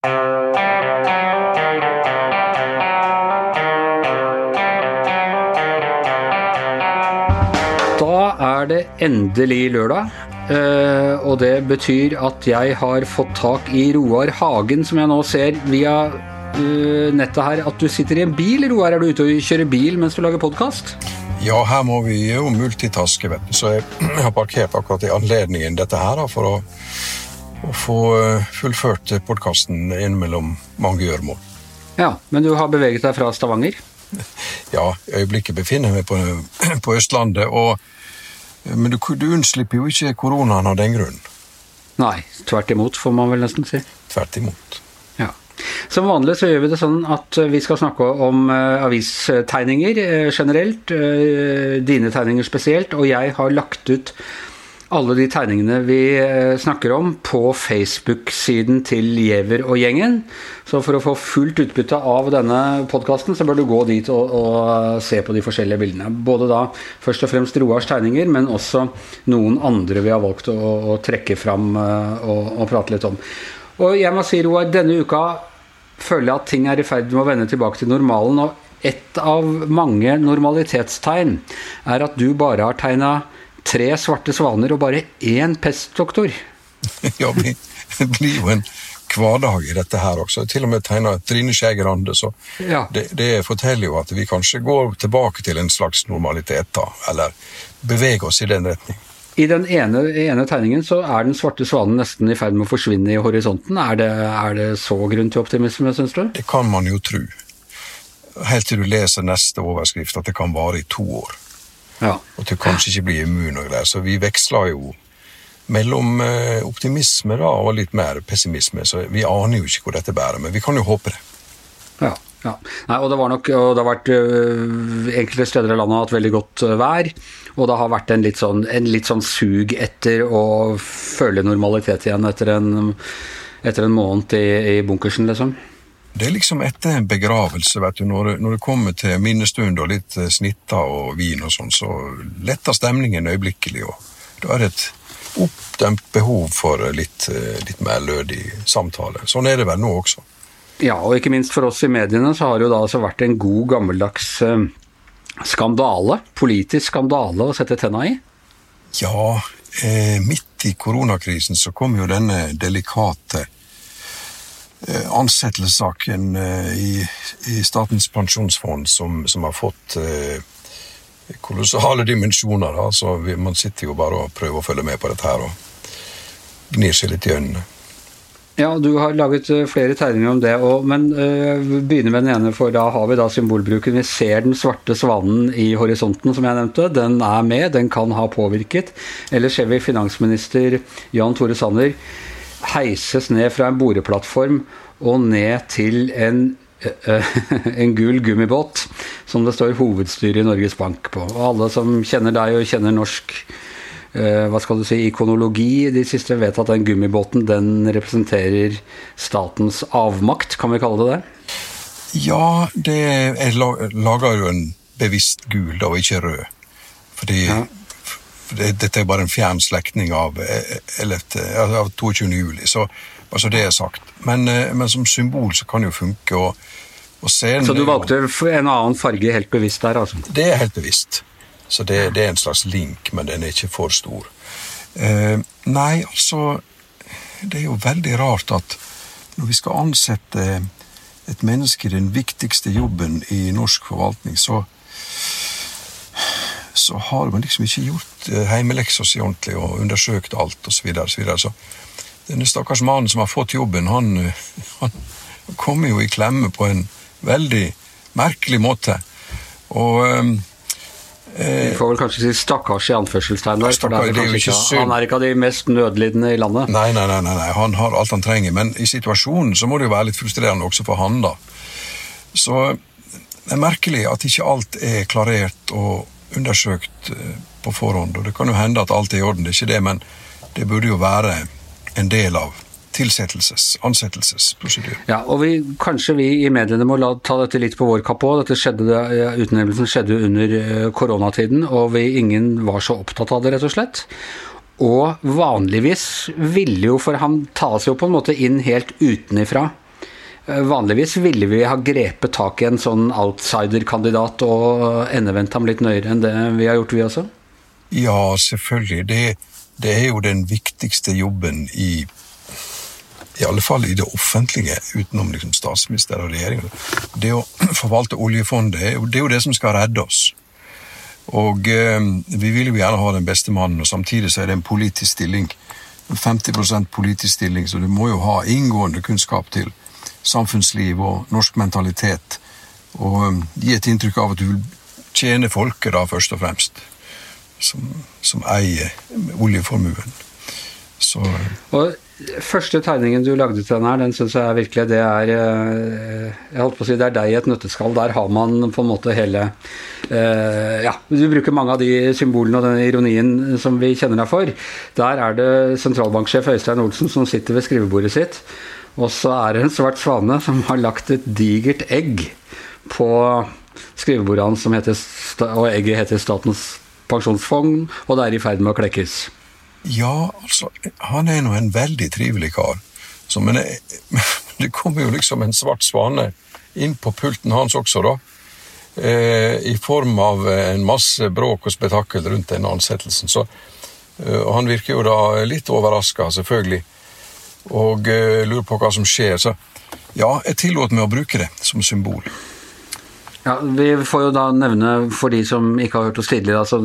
Da er det endelig lørdag. eh, og det betyr at jeg har fått tak i Roar Hagen, som jeg nå ser via eh, nettet her. At du sitter i en bil, Roar. Er du ute og kjører bil mens du lager podkast? Ja, her må vi jo multitaske, vet du. Så jeg har parkert akkurat i anledningen dette her da, for å, å få eh, fullført podkasten innimellom mange gjøremål. Ja, men du har beveget deg fra Stavanger? Ja, i øyeblikket befinner jeg meg på, på Østlandet, og, men du, du unnslipper jo ikke koronaen av den grunn. Nei, tvert imot, får man vel nesten si. Tvert imot. Ja. Som vanlig så gjør vi det sånn at eh, vi skal snakke om uh, avistegninger uh, generelt, uh, dine tegninger spesielt, og jeg har lagt ut alle de tegningene vi snakker om på Facebook-siden til Giæver og gjengen. Så for å få fullt utbytte av denne podkasten, så bør du gå dit og, og, se på de forskjellige bildene. Både da først og fremst Roars tegninger, men også noen andre vi har valgt å, å trekke fram og, og prate litt om. Og jeg må si, Roar, denne uka føler jeg at ting er i ferd med å vende tilbake til normalen. Og et av mange normalitetstegn er at du bare har tegna tre svarte svaner og bare én pestdoktor. ja, det blir jo en hverdag i dette her også. Til og med tegna Trine Skei Grande, så Ja. det, det forteller jo at vi kanskje går tilbake til en slags normalitet, da. Eller beveger oss i den retning. I den ene, ene tegningen så er den svarte svanen nesten i ferd med å forsvinne i horisonten. Er det, er det så grunn til optimisme, syns du? Det kan man jo tro. Helt til du leser neste overskrift at det kan vare i to år. Ja. Og til kanskje ikke bli immun og greier. Så vi veksler jo mellom eh, optimisme da, og litt mer pessimisme. Så vi aner jo ikke hvor dette bærer, men vi kan jo håpe det. Ja, ja. Nei, og det var nok, og det har vært øh, enkelte steder i landet har hatt veldig godt øh, vær. Og det har vært en litt, sånn, en litt sånn sug etter å føle normalitet igjen etter en, etter en måned i, i bunkersen, liksom. Det er liksom etter en begravelse, vet du, når, når det kommer til minnestund og litt eh, snitter og vin og sånn, så letter stemningen øyeblikkelig, og da er det et oppdemt behov for litt, eh, litt mer lødig samtale. Sånn er det vel nå også. Ja, og ikke minst for oss i mediene så har det jo da altså vært en god gammeldags skandale, politisk skandale å sette tenna i. Ja, eh, midt i koronakrisen så kom jo denne delikate eh, ansettelsessaken eh, i, i Statens pensjonsfond som, som har fått eh, kolossale dimensjoner. da. Så man sitter jo bare og prøver å følge med på dette her og gnir seg litt i øynene. Ja, du har laget flere tegninger om det, og, men uh, begynner med den ene, for da har vi da symbolbruken. Vi ser den svarte svanen i horisonten, som jeg nevnte. Den er med, den kan ha påvirket. Eller ser vi finansminister Jan Tore Sanner heises ned fra en boreplattform og ned til en øh, en gul gummibåt som det står hovedstyret i Norges Bank på. Og alle som kjenner deg og kjenner norsk eh, hva skal du si, ikonologi de siste vet at den gummibåten den representerer statens avmakt, kan vi kalle det det? Ja, det, jeg lager jo en bevisst gul, da, og ikke rød. Fordi Ja. Dette er bare en fjern slektning av, eh, 11, av 22. juli. Så altså det er sagt. Men, eh, men som symbol så kan det jo funke. Og, og scenen Så du valgte en annen farge helt bevisst der, altså? Det er helt bevisst. Så det, det er en slags link, men den er ikke for stor. Eh, nei, altså Det er jo veldig rart at når vi skal ansette et menneske i den viktigste jobben i norsk forvaltning, så så har man liksom ikke gjort eh, heimeleksa si ordentlig og undersøkt alt osv. Så, videre, så, videre. så denne stakkars mannen som har fått jobben, han, eh, han kommer jo i klemme på en veldig merkelig måte. Og ehm, Vi får vel kanskje si stakkars i anførselstegn der, det er det det er ikke ikke, han er ikke av de mest nødlidende i landet. Nei, nei, nei, nei, han har alt han trenger, men i situasjonen så må det jo være litt frustrerende også for han, da. Så det er merkelig at ikke alt er klarert og undersøkt eh, på forhånd. Og det kan jo hende at alt er i orden, det er ikke det, men det burde jo være en del av tilsettelses, ansettelsesprosedyren. Ja, og vi, kanskje vi i mediene må la, ta dette litt på vår kappe òg. Utnevnelsen skjedde under eh, koronatiden, og vi, ingen var så opptatt av det, rett og slett. Og vanligvis ville jo, for han tas jo på en måte inn helt utenifra Vanligvis ville vi ha grepet tak i en sånn outsider-kandidat og endevendt ham litt nøyere enn det vi har gjort, vi også? Ja, selvfølgelig. Det, det er jo den viktigste jobben i i alle fall i det offentlige, utenom liksom statsminister og regjering. Det å forvalte oljefondet det er jo det som skal redde oss. Og eh, vi vil jo gjerne ha den beste mannen, og samtidig så er det en politisk stilling. 50 politisk stilling, så du må jo ha inngående kunnskap til samfunnsliv og norsk mentalitet. Og um, gi et inntrykk av at du vil tjene folket, da, først og fremst. Som, som eier oljeformuen. Så og Første tegningen du lagde til den her, den syns jeg virkelig det er eh, Jeg holdt på å si det er deg i et nøtteskall. Der har man på en måte hele uh, Ja, du bruker mange av de symbolene og den ironien som vi kjenner deg for. Der er det sentralbanksjef Øystein Olsen som sitter ved skrivebordet sitt. Og så er det en svart svane som har lagt et digert egg på skrivebordet hans, og egget heter Statens pensjonsfond, og det er i ferd med å klekkes. Ja, altså, han er nå en veldig trivelig kar. Så, men det kommer jo liksom en svart svane inn på pulten hans også, da. Eh, I form av en masse bråk og spetakkel rundt denne ansettelsen. Så, eh, og han virker jo da litt overraska, selvfølgelig, og eh, lurer på hva som skjer. Så ja, jeg tillot meg å bruke det som symbol. Ja, Vi får jo da nevne, for de som ikke har hørt oss tidligere, altså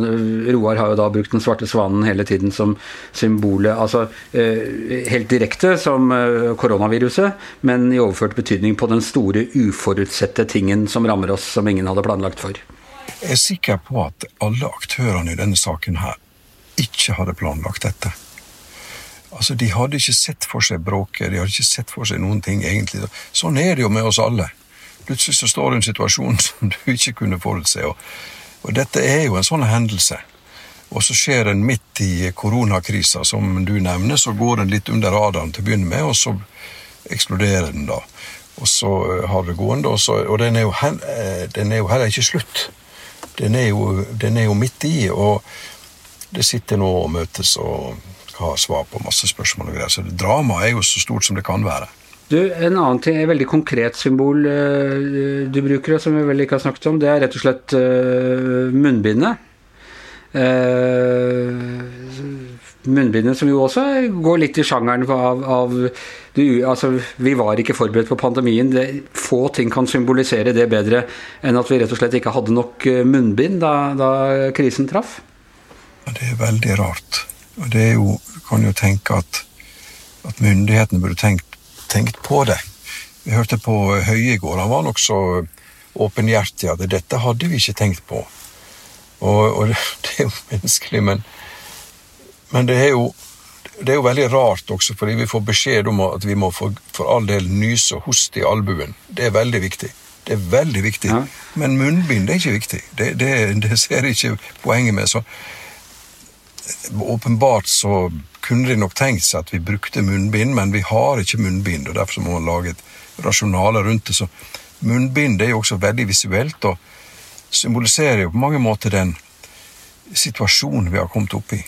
Roar har jo da brukt den svarte svanen hele tiden som symbolet. altså eh, Helt direkte som eh, koronaviruset, men i overført betydning på den store uforutsette tingen som rammer oss, som ingen hadde planlagt for. Jeg er sikker på at alle aktørene i denne saken her ikke hadde planlagt dette. Altså, De hadde ikke sett for seg bråket, de hadde ikke sett for seg noen ting, egentlig. Sånn er det jo med oss alle. Plutselig så står i en situasjon som du ikke kunne forutse. Og, og dette er jo en sånn hendelse. Og så skjer den midt i koronakrisa, som du nevner. Så går den litt under radaren til å begynne med, og så eksploderer den, da. Og så eh, har det gående, og, så, og den, er jo, eh, den, er jo, heller ikke slutt. Den er, jo, den er jo midt i, og det sitter nå og møtes og skal ha svar på masse spørsmål og greier. Så dramaet er jo så stort som det kan være. Du, En annen ting, et veldig konkret symbol uh, du bruker, som vi vel ikke har snakket om, det er rett og slett uh, munnbindet. Uh, munnbindet som jo også går litt i sjangeren av, av du, altså, Vi var ikke forberedt på pandemien. Det, få ting kan symbolisere det bedre enn at vi rett og slett ikke hadde nok munnbind da, da krisen traff. Det er veldig rart. Og det er jo, Du kan jo tenke at, at myndighetene burde tenkt tenkt på det. Vi hørte på Høie i går. Han var nokså åpenhjertig. At dette hadde vi ikke tenkt på. Og, og det er jo menneskelig, men, men det, er jo, det er jo veldig rart også, fordi vi får beskjed om at vi må for, for all del nyse og hoste i albuen. Det er veldig viktig. Det er veldig viktig. Ja. Men munnbind er ikke viktig. Det, det, det ser jeg ikke poenget med. Så åpenbart så kunne de nok tenkt seg at vi brukte munnbind, men vi har ikke munnbind, og derfor må man lage et rasjonale rundt det. Så munnbind er jo også veldig visuelt og symboliserer jo på mange måter den situasjonen vi har kommet opp i.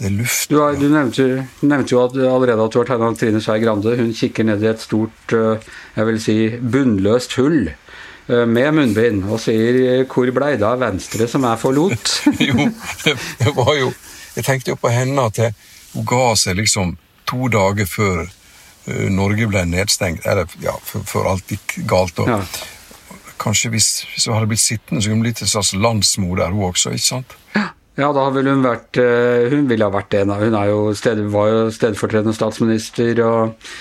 Det er luft. Du, har, du nevnte, nevnte, jo at, allerede at du har tegna Trine Skei Grande. Hun kikker ned i et stort, eh, jeg vil si, bunnløst hull med munnbind og sier 'hvor blei det av Venstre som er forlot'? jo, det var jo Jeg tenkte jo på henne at hun ga seg liksom to dager før uh, Norge ble nedstengt, eller ja, før alt gikk galt. og ja. Kanskje hvis, hvis, hun hadde blitt sittende, så kunne hun blitt en slags landsmoder, hun også. ikke sant? Ja, da ville hun vært eh, Hun ville ha vært en av Hun jo sted, var jo stedfortredende statsminister og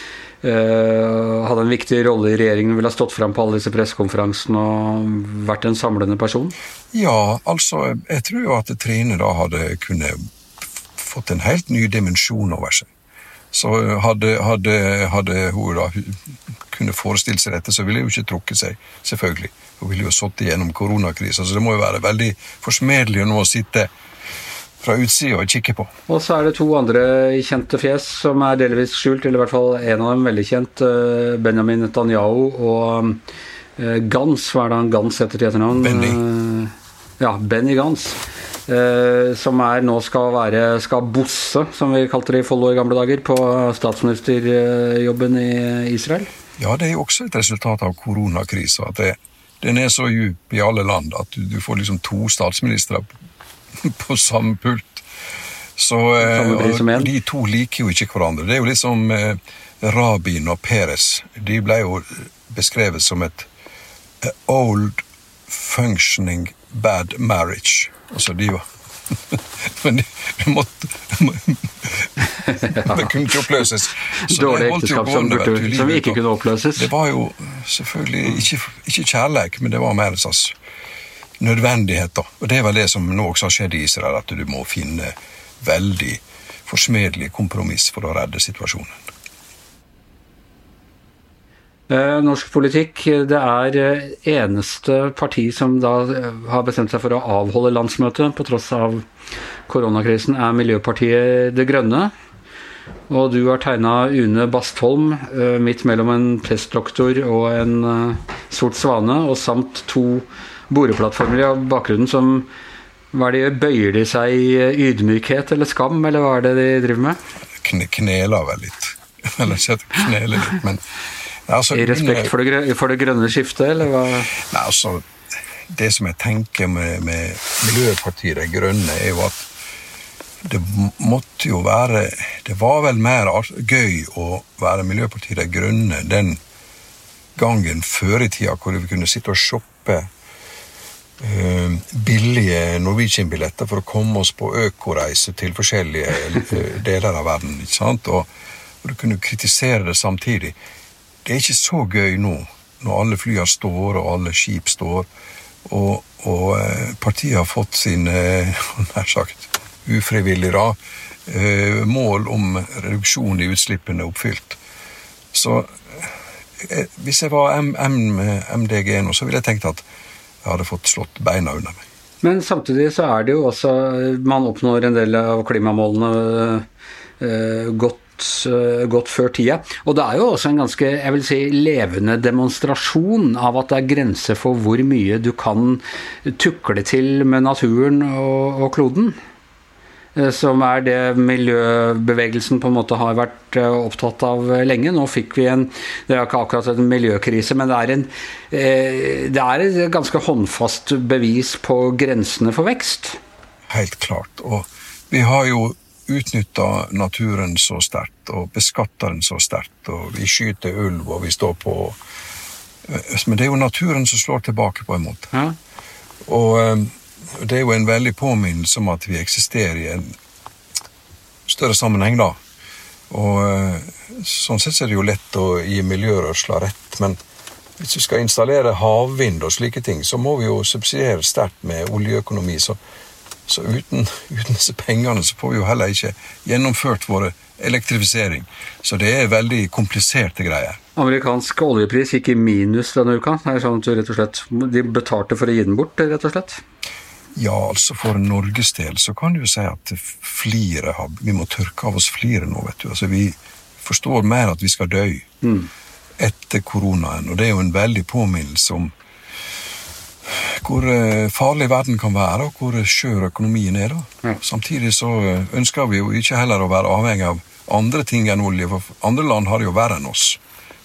hadde en viktig rolle i regjeringen. Ville ha stått fram på alle disse pressekonferansene og vært en samlende person? Ja, altså Jeg tror jo at Trine da hadde kunnet fått en helt ny dimensjon over seg. Så hadde, hadde, hadde hun da kunne forestille seg dette, så ville hun ikke trukket seg, selvfølgelig. Hun ville jo sittet gjennom koronakrisa, så det må jo være veldig forsmedelig nå å sitte fra utsida og kikke på. Og så er det to andre kjente fjes som er delvis skjult, eller i hvert fall en av dem veldig kjent. Eh, Benjamin Netanyahu og eh, Gans. Hva er det han Gans heter til etternavn? Benny. Eh, ja, Benny Gans. Som er nå skal være skal bosse, som vi kalte det i Follo i gamle dager, på statsministerjobben i Israel? Ja, det er jo også et resultat av koronakrisa. At det, den er så djup i alle land at du, du får liksom to statsministre på samme pult. Så, og de to liker jo ikke hverandre. Det er jo litt eh, Rabin og Peres. De ble jo beskrevet som et old functioning bad marriage. Altså, de var Men de, de måtte Det kunne ikke oppløses. Dårlig ekteskap som, som ikke kunne oppløses? Det var jo selvfølgelig ikke, ikke kjærleik, men det var mer en slags nødvendighet. da. Og Det er vel det som nå også har skjedd i Israel, at du må finne veldig forsmedelige kompromiss for å redde situasjonen. Eh, norsk politikk, det er eh, eneste parti som da eh, har bestemt seg for å avholde landsmøtet på tross av koronakrisen, er Miljøpartiet Det Grønne. Og du har tegna Une Bastholm midt mellom en prestdoktor og en sort svane, og samt to boreplattformer i bakgrunnen som hva er det, Bøyer de seg i ydmykhet eller skam, eller hva er det de driver med? Kne, kneler vel litt. Eller ikke kneler litt, men Altså, I respekt for det, for det, grønne skiftet, eller hva? Nei, altså, Det som jeg tenker med, med Miljøpartiet De Grønne, er jo at det måtte jo være Det var vel mer gøy å være Miljøpartiet De Grønne den gangen før i tida hvor vi kunne sitte og shoppe billige Norwegian-billetter for å komme oss på økoreise til forskjellige uh, deler av verden. ikke sant? Og, og du kunne kritisere det samtidig. Det er ikke så gøy nå, når alle flyene står og alle skip står, og, og eh, partiet har fått sine, nær sagt, ufrivillig da, eh, mål om reduksjon i utslippene oppfylt. Så eh, hvis jeg var MDG nå, så ville jeg tenkt at jeg hadde fått slått beina under meg. Men samtidig så er det jo også Man oppnår en del av klimamålene godt Eh, godt før tida. Og det er jo også en ganske jeg vil si, levende demonstrasjon av at det er grenser for hvor mye du kan tukle til med naturen og, og kloden. Eh, som er det miljøbevegelsen på en måte har vært eh, opptatt av lenge. Nå fikk vi en Det er ikke akkurat en miljøkrise, men det er, en, det er et ganske håndfast bevis på grensene for vekst. Helt klart. Og vi har jo utnytta naturen så sterkt og beskatter den så sterkt. og Vi skyter ulv, og vi står på eh, Men det er jo naturen som slår tilbake, på en måte. Ja. Og eh, det er jo en veldig påminnelse om at vi eksisterer i en større sammenheng, da. Og eh, sånn sett er det jo lett å gi miljørørsla rett, men hvis vi skal installere havvind og slike ting, så må vi jo subsidiere sterkt med oljeøkonomi. så så uten, uten, disse pengene så får vi jo heller ikke gjennomført vår elektrifisering. Så det er veldig kompliserte greier. Amerikansk oljepris gikk i minus denne uka. Det er sånn at rett og slett, De betalte for å gi den bort, rett og slett? Ja, altså for Norges del så kan du jo si at flere har Vi må tørke av oss flere nå, vet du. Altså Vi forstår mer at vi skal dø mm. etter koronaen, og det er jo en veldig påminnelse om hvor eh, farlig verden kan være, og hvor skjør økonomien er. da. Ja. Samtidig så eh, ønsker vi jo ikke heller å være avhengig av andre ting enn olje, for andre land har det jo verre enn oss.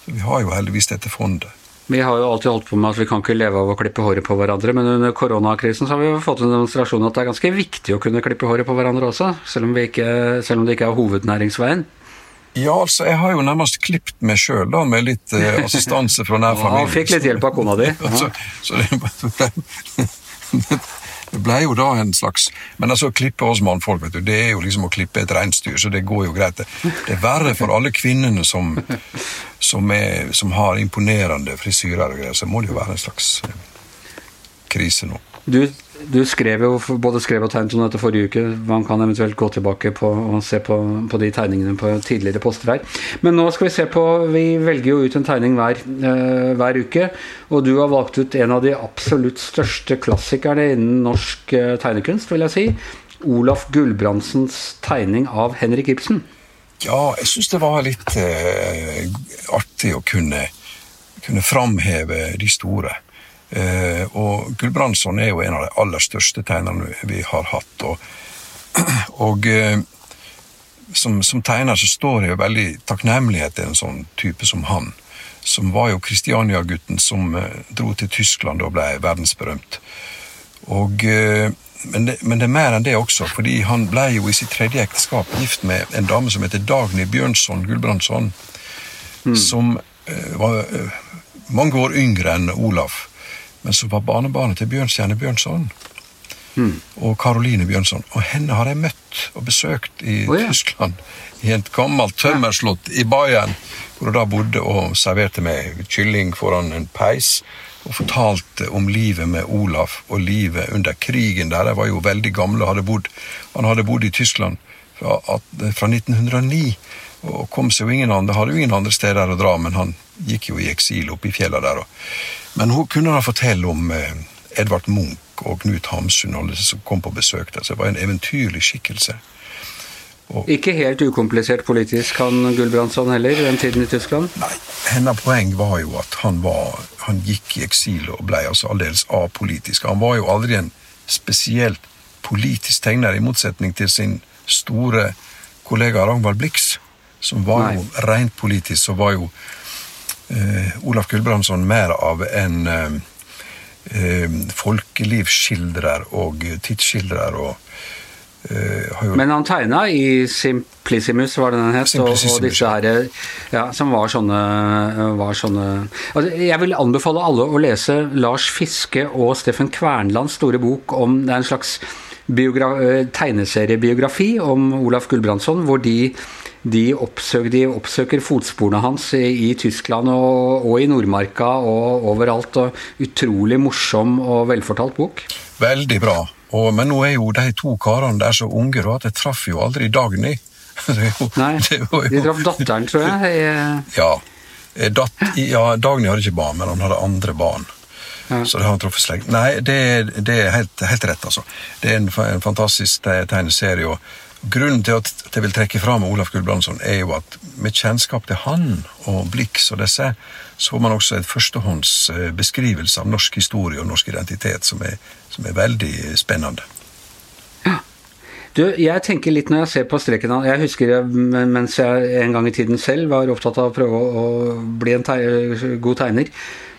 Så Vi har jo heldigvis dette fondet. Vi har jo alltid holdt på med at vi kan ikke leve av å klippe håret på hverandre, men under koronakrisen så har vi jo fått en demonstrasjon at det er ganske viktig å kunne klippe håret på hverandre også, selv om, ikke, selv om det ikke er hovednæringsveien. Ja, altså, jeg har jo nærmest klipt meg sjøl, da, med litt eh, assistanse fra nær familie. Ja, fikk litt hjelp av kona di. så, så det, det ble jo da en slags Men altså, å klippe oss mannfolk, vet du, det er jo liksom å klippe et reinsdyr, så det går jo greit. Det er verre for alle kvinnene som, som, er, som har imponerende frisyrer og greier, så må det jo være en slags eh, krise nå. Du du skrev jo både skrev og tegnet om dette forrige uke. Man kan eventuelt gå tilbake på og se på, på, de tegningene på tidligere poster her. Men nå skal vi se på Vi velger jo ut en tegning hver, eh, hver uke. Og du har valgt ut en av de absolutt største klassikerne innen norsk eh, tegnekunst, vil jeg si. Olaf Gulbrandsens tegning av Henrik Ibsen. Ja, jeg syns det var litt eh, artig å kunne, kunne framheve de store. Eh, og Gulbrandsson er jo en av de aller største tegnerne vi har hatt. Og, og eh, som, som, tegner så står jeg jo veldig takknemlighet til en sånn type som han. Som var jo Kristiania-gutten som eh, dro til Tyskland og ble verdensberømt. Og, men, det, men, det, er mer enn det også, fordi han ble jo i sitt tredje ekteskap gift med en dame som heter Dagny Bjørnson Gulbrandsson. Mm. Som var mange år yngre enn Olaf men som var barnebarnet til Bjørnstjerne Bjørnson. Mm. Og Karoline Bjørnson. Og henne har jeg møtt og besøkt i oh, ja. Tyskland. I et gammelt tømmerslott i Bayern, hvor hun da bodde og serverte meg kylling foran en peis. Og fortalte om livet med Olaf og livet under krigen der. De var jo veldig gamle. Hadde bodd, han hadde bodd i Tyskland fra, fra 1909 og kom seg jo ingen andre, hadde jo ingen andre steder å dra, men han gikk jo i eksil oppe i fjella der. Og men hun kunne da fortelle om eh, Edvard Munch og Knut Hamsun alle som kom på besøk der. Så det var en eventyrlig skikkelse. Og, ikke helt ukomplisert politisk han Gulbrandsson heller, den tiden i Tyskland? Nei, hennes poeng var jo at han, var, han gikk i eksil og ble altså aldeles apolitisk. Han var jo aldri en spesielt politisk tegner, i motsetning til sin store kollega Ragnvald Blix, som var Nei. jo rent politisk. så var jo eh, Olaf Gulbrandsson mer av en eh, eh folkelivsskildrer og tidsskildrer. og jo... Men han tegna i Simplicimus, var det den het, og, og, disse her, ja, som var sånne, var sånne altså, Jeg vil anbefale alle å lese Lars Fiske og Steffen Kvernlands store bok om Det er en slags tegneseriebiografi om Olaf Gulbrandsson, hvor de de oppsøker, de oppsøker fotsporene hans i, i Tyskland og, og, i Nordmarka og overalt. og Utrolig morsom og velfortalt bok. Veldig bra. Og, men nå er jo de to karene der så unge at jeg traff jo aldri Dagny. Jo, Nei, jo, de traff datteren, tror jeg. Ja. Eh, dat, ja, Dagny hadde ikke barn, men han hadde andre barn. Ja. Så det har han truffet slekt. Nei, det, det er helt, helt, rett, altså. Det er en, en fantastisk tegneserie. og Grunnen til at jeg vil trekke fram Olaf Gulbrandsson, er jo at med kjennskap til han og Blix og disse, så får man også et førstehånds eh, beskrivelse av norsk historie og norsk identitet som er, som er veldig spennende. Ja. Du, jeg tenker litt når jeg ser på streken Jeg husker jeg, mens jeg en gang i tiden selv var opptatt av å prøve å bli en teg god tegner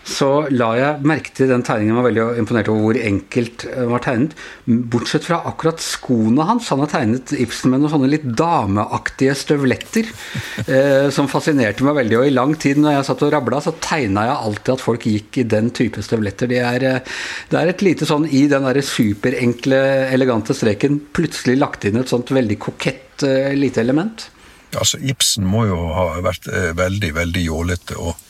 så la jeg merke til den tegningen. Jeg var veldig imponert over hvor enkelt den var tegnet. Bortsett fra akkurat skoene hans. Han har tegnet Ibsen med noen sånne litt dameaktige støvletter. Eh, som fascinerte meg veldig. Og i lang tid når jeg satt og rabla, så tegna jeg alltid at folk gikk i den type støvletter. Det er, eh, det er et lite sånn i den derre superenkle, elegante streken plutselig lagt inn et sånt veldig kokett eh, lite element. Altså, Ibsen må jo ha vært eh, veldig, veldig jålete. og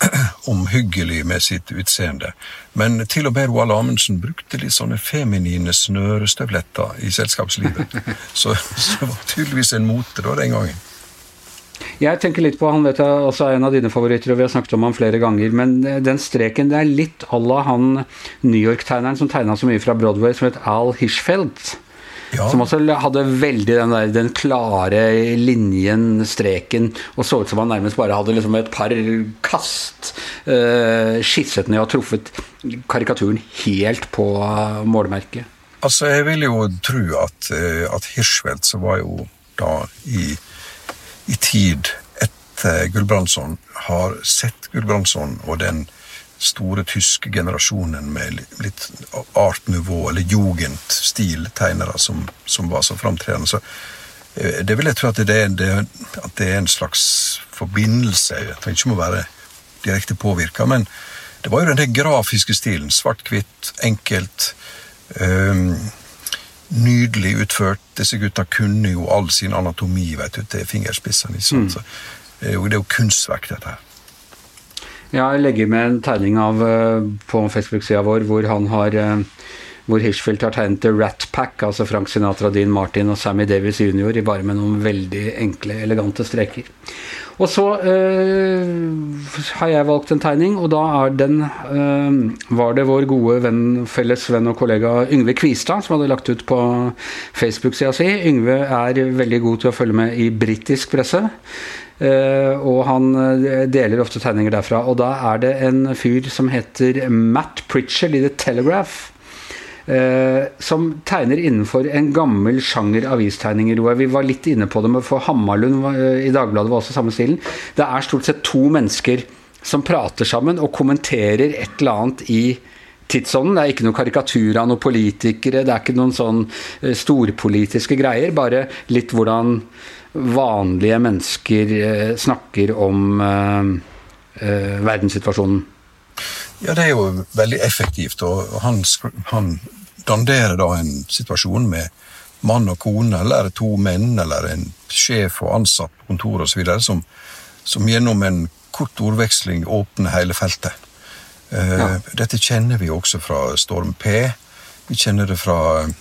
omhyggelig med sitt utseende. Men til og med Roald Amundsen brukte litt sånne feminine snørestøvletter i selskapslivet. Så, så det var tydeligvis en mote da den gangen. Jeg tenker litt på han vet jeg også er en av dine favoritter, og vi har snakket om han flere ganger. Men den streken, det er litt à la han New York-tegneren som tegna så mye fra Broadway, som het Al Hirschfeldt. Ja. Som også hadde veldig den, der, den klare linjen, streken, og så ut som han nærmest bare hadde liksom et par kast uh, skisset ned og truffet karikaturen helt på målmerket. Altså, jeg vil jo tro at, eh, at Hirschfeldt, som var jo da i, i tid etter Gulbrandsson, har sett Gulbrandsson og den store tyske generasjonen med litt art nouveau, eller jugendstil-tegnere som, som, var så framtredende. Så eh, det vil jeg tro at det, det, at det er en slags forbindelse. Jeg trenger ikke å være direkte påvirka, men det var jo den der grafiske stilen. Svart-hvitt, enkelt. Um, nydelig utført. Disse gutta kunne jo all sin anatomi vet du, til fingerspissene. Mm. Så er jo, det er jo kunstverk, dette her. Jeg legger med en tegning av eh, på Facebook-sida vår hvor han har eh, hvor Hirschfeldt har tegnet The Rat Pack, altså Frank Sinatra, Dean Martin og Sammy Davis jr., bare med noen veldig enkle, elegante streker. Og så øh, har jeg valgt en tegning, og da den øh, var det vår gode venn, felles venn og kollega Yngve Kvistad som hadde lagt ut på Facebook-sida si. Yngve er veldig god til å følge med i britisk presse. Og han deler ofte tegninger derfra. Og da er det en fyr som heter Matt Pritchard i The Telegraph. som tegner innenfor en gammel sjanger avistegninger. Vi var litt inne på det, med for Hammarlund i Dagbladet var også samme stilen. Det er stort sett to mennesker som prater sammen og kommenterer et eller annet i tidsånden. Det er ikke noen karikatur av noen politikere, det er ikke noen sånn eh, storpolitiske greier. Bare litt hvordan vanlige mennesker eh, snakker om uh, uh, verdenssituasjonen. Ja, det er jo veldig effektivt. Og han, han danderer da en situasjon med mann og kone, eller to menn, eller en sjef og ansatt på kontoret osv., som, som gjennom en kort ordveksling åpner hele feltet. Eh, ja. Dette kjenner vi også fra Storm P. Vi kjenner det fra eh,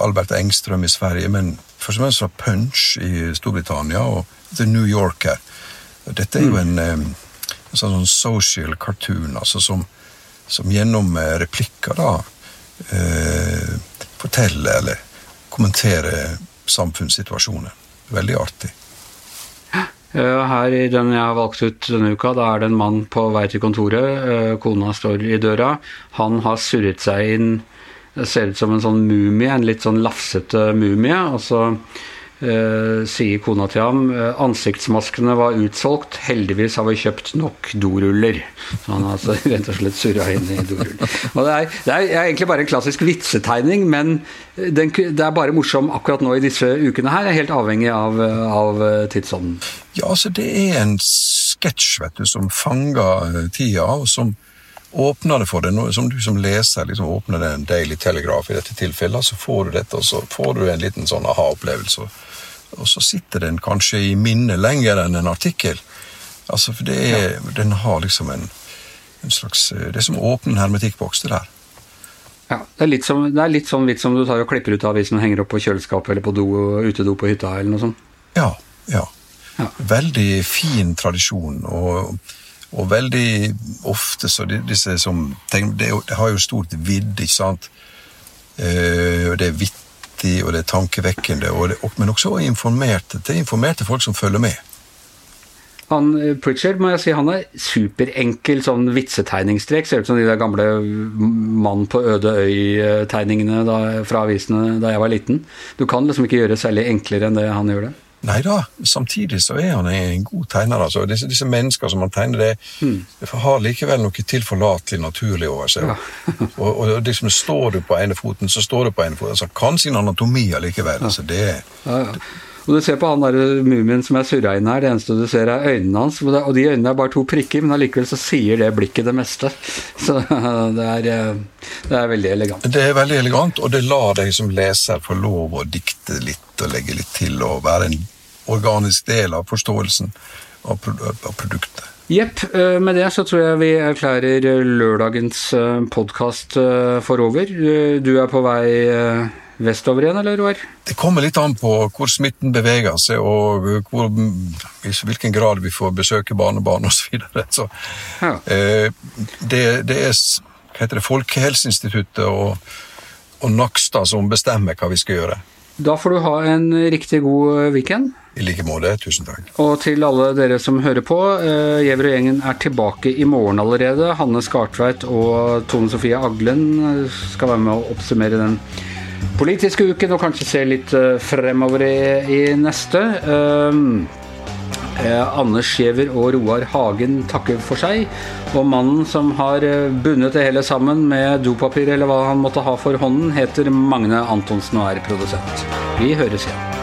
Albert Engstrøm i Sverige, men først og fremst fra Punch i Storbritannia og The New Yorker. Dette er jo mm. en, eh, en sånn social cartoon, altså som, som gjennom replikker da eh, forteller eller kommenterer samfunnssituasjonen. Veldig artig. Eh, her i den jeg har valgt ut denne uka, da er det en mann på vei til kontoret. Eh, kona står i døra. Han har surret seg inn Det ser ut som en sånn mumie, en litt sånn lafsete mumie. og så eh, sier kona til ham uh, ansiktsmaskene var utsolgt, heldigvis har vi kjøpt nok doruller. Så han har altså rett og slett surra inn i doruller. Og det er, det er, egentlig bare en klassisk vitsetegning, men den, det er bare morsom akkurat nå i disse ukene her. er helt avhengig av, av tidsånden. Ja, altså det er en sketsj, som fanger tida, og som åpner det for deg. Som du som leser liksom åpner det en Daily Telegraph i dette tilfellet, så får du dette, og så får du en liten sånn aha-opplevelse og så sitter den kanskje i minnet lenger enn en artikkel. Altså, for det er, ja. Den har liksom en, en, slags Det er som å åpne en hermetikkboks, det der. Ja, det er, litt som, det er litt sånn vits som du tar og klipper ut av avisen og henger opp på kjøleskapet eller på do, utedo på hytta eller noe sånt. Ja, ja. ja. Veldig fin tradisjon, og, og veldig ofte så disse som det, har jo stort vidd, ikke sant. Eh, det er vittig, og det er tankevekkende, og det, men også informerte. Det er informerte folk som følger med. Han, eh, Pritchard må jeg si, han er superenkel sånn vitsetegningstrekk. Ser ut som de der gamle Mann på øde øy-tegningene fra avisene da jeg var liten. Du kan liksom ikke gjøre særlig enklere enn det han gjør det. Nei da, samtidig så er han en god tegner. altså. Disse, disse mennesker som han tegner, det, mm. har likevel noe tilforlatelig naturlig over seg. Ja. og, og liksom står du på ene foten, så står du på ene foten. altså Kan sin anatomi allikevel. Ja. altså det, ja, ja. Og Du ser på han der mumien som er surra inn her, det eneste du ser er øynene hans. Og de øynene er bare to prikker, men allikevel så sier det blikket det meste. Så det er, eh, det er veldig elegant. Det er veldig elegant, og det lar deg som leser få lov å dikte litt og legge litt til og være en organisk del av forståelsen av, produktet. Jepp. Eh, med det så tror jeg vi erklærer lørdagens eh, podkast eh, for over. Du er på vei vestover igjen, eller Roar? Det kommer litt an på hvor smitten beveger seg, og hvor, i hvilken grad vi får besøke barnebarn osv. Så, så ja. det, det, er hva heter det, Folkehelseinstituttet og, og Nakstad som bestemmer hva vi skal gjøre. Da får du ha en riktig god weekend. I like måte. Tusen takk. Og til alle dere som hører på, uh, Gjever og gjengen er tilbake i morgen allerede. Hanne Skartveit og Tone Sofie Aglen eh, skal være med å oppsummere den politiske uken og kanskje se litt fremover i, i neste. Uh, Anders Giæver og Roar Hagen takker for seg. Og mannen som har bundet det hele sammen med dopapir eller hva han måtte ha for hånden, heter Magne Antonsen og er produsent. Vi høres igjen.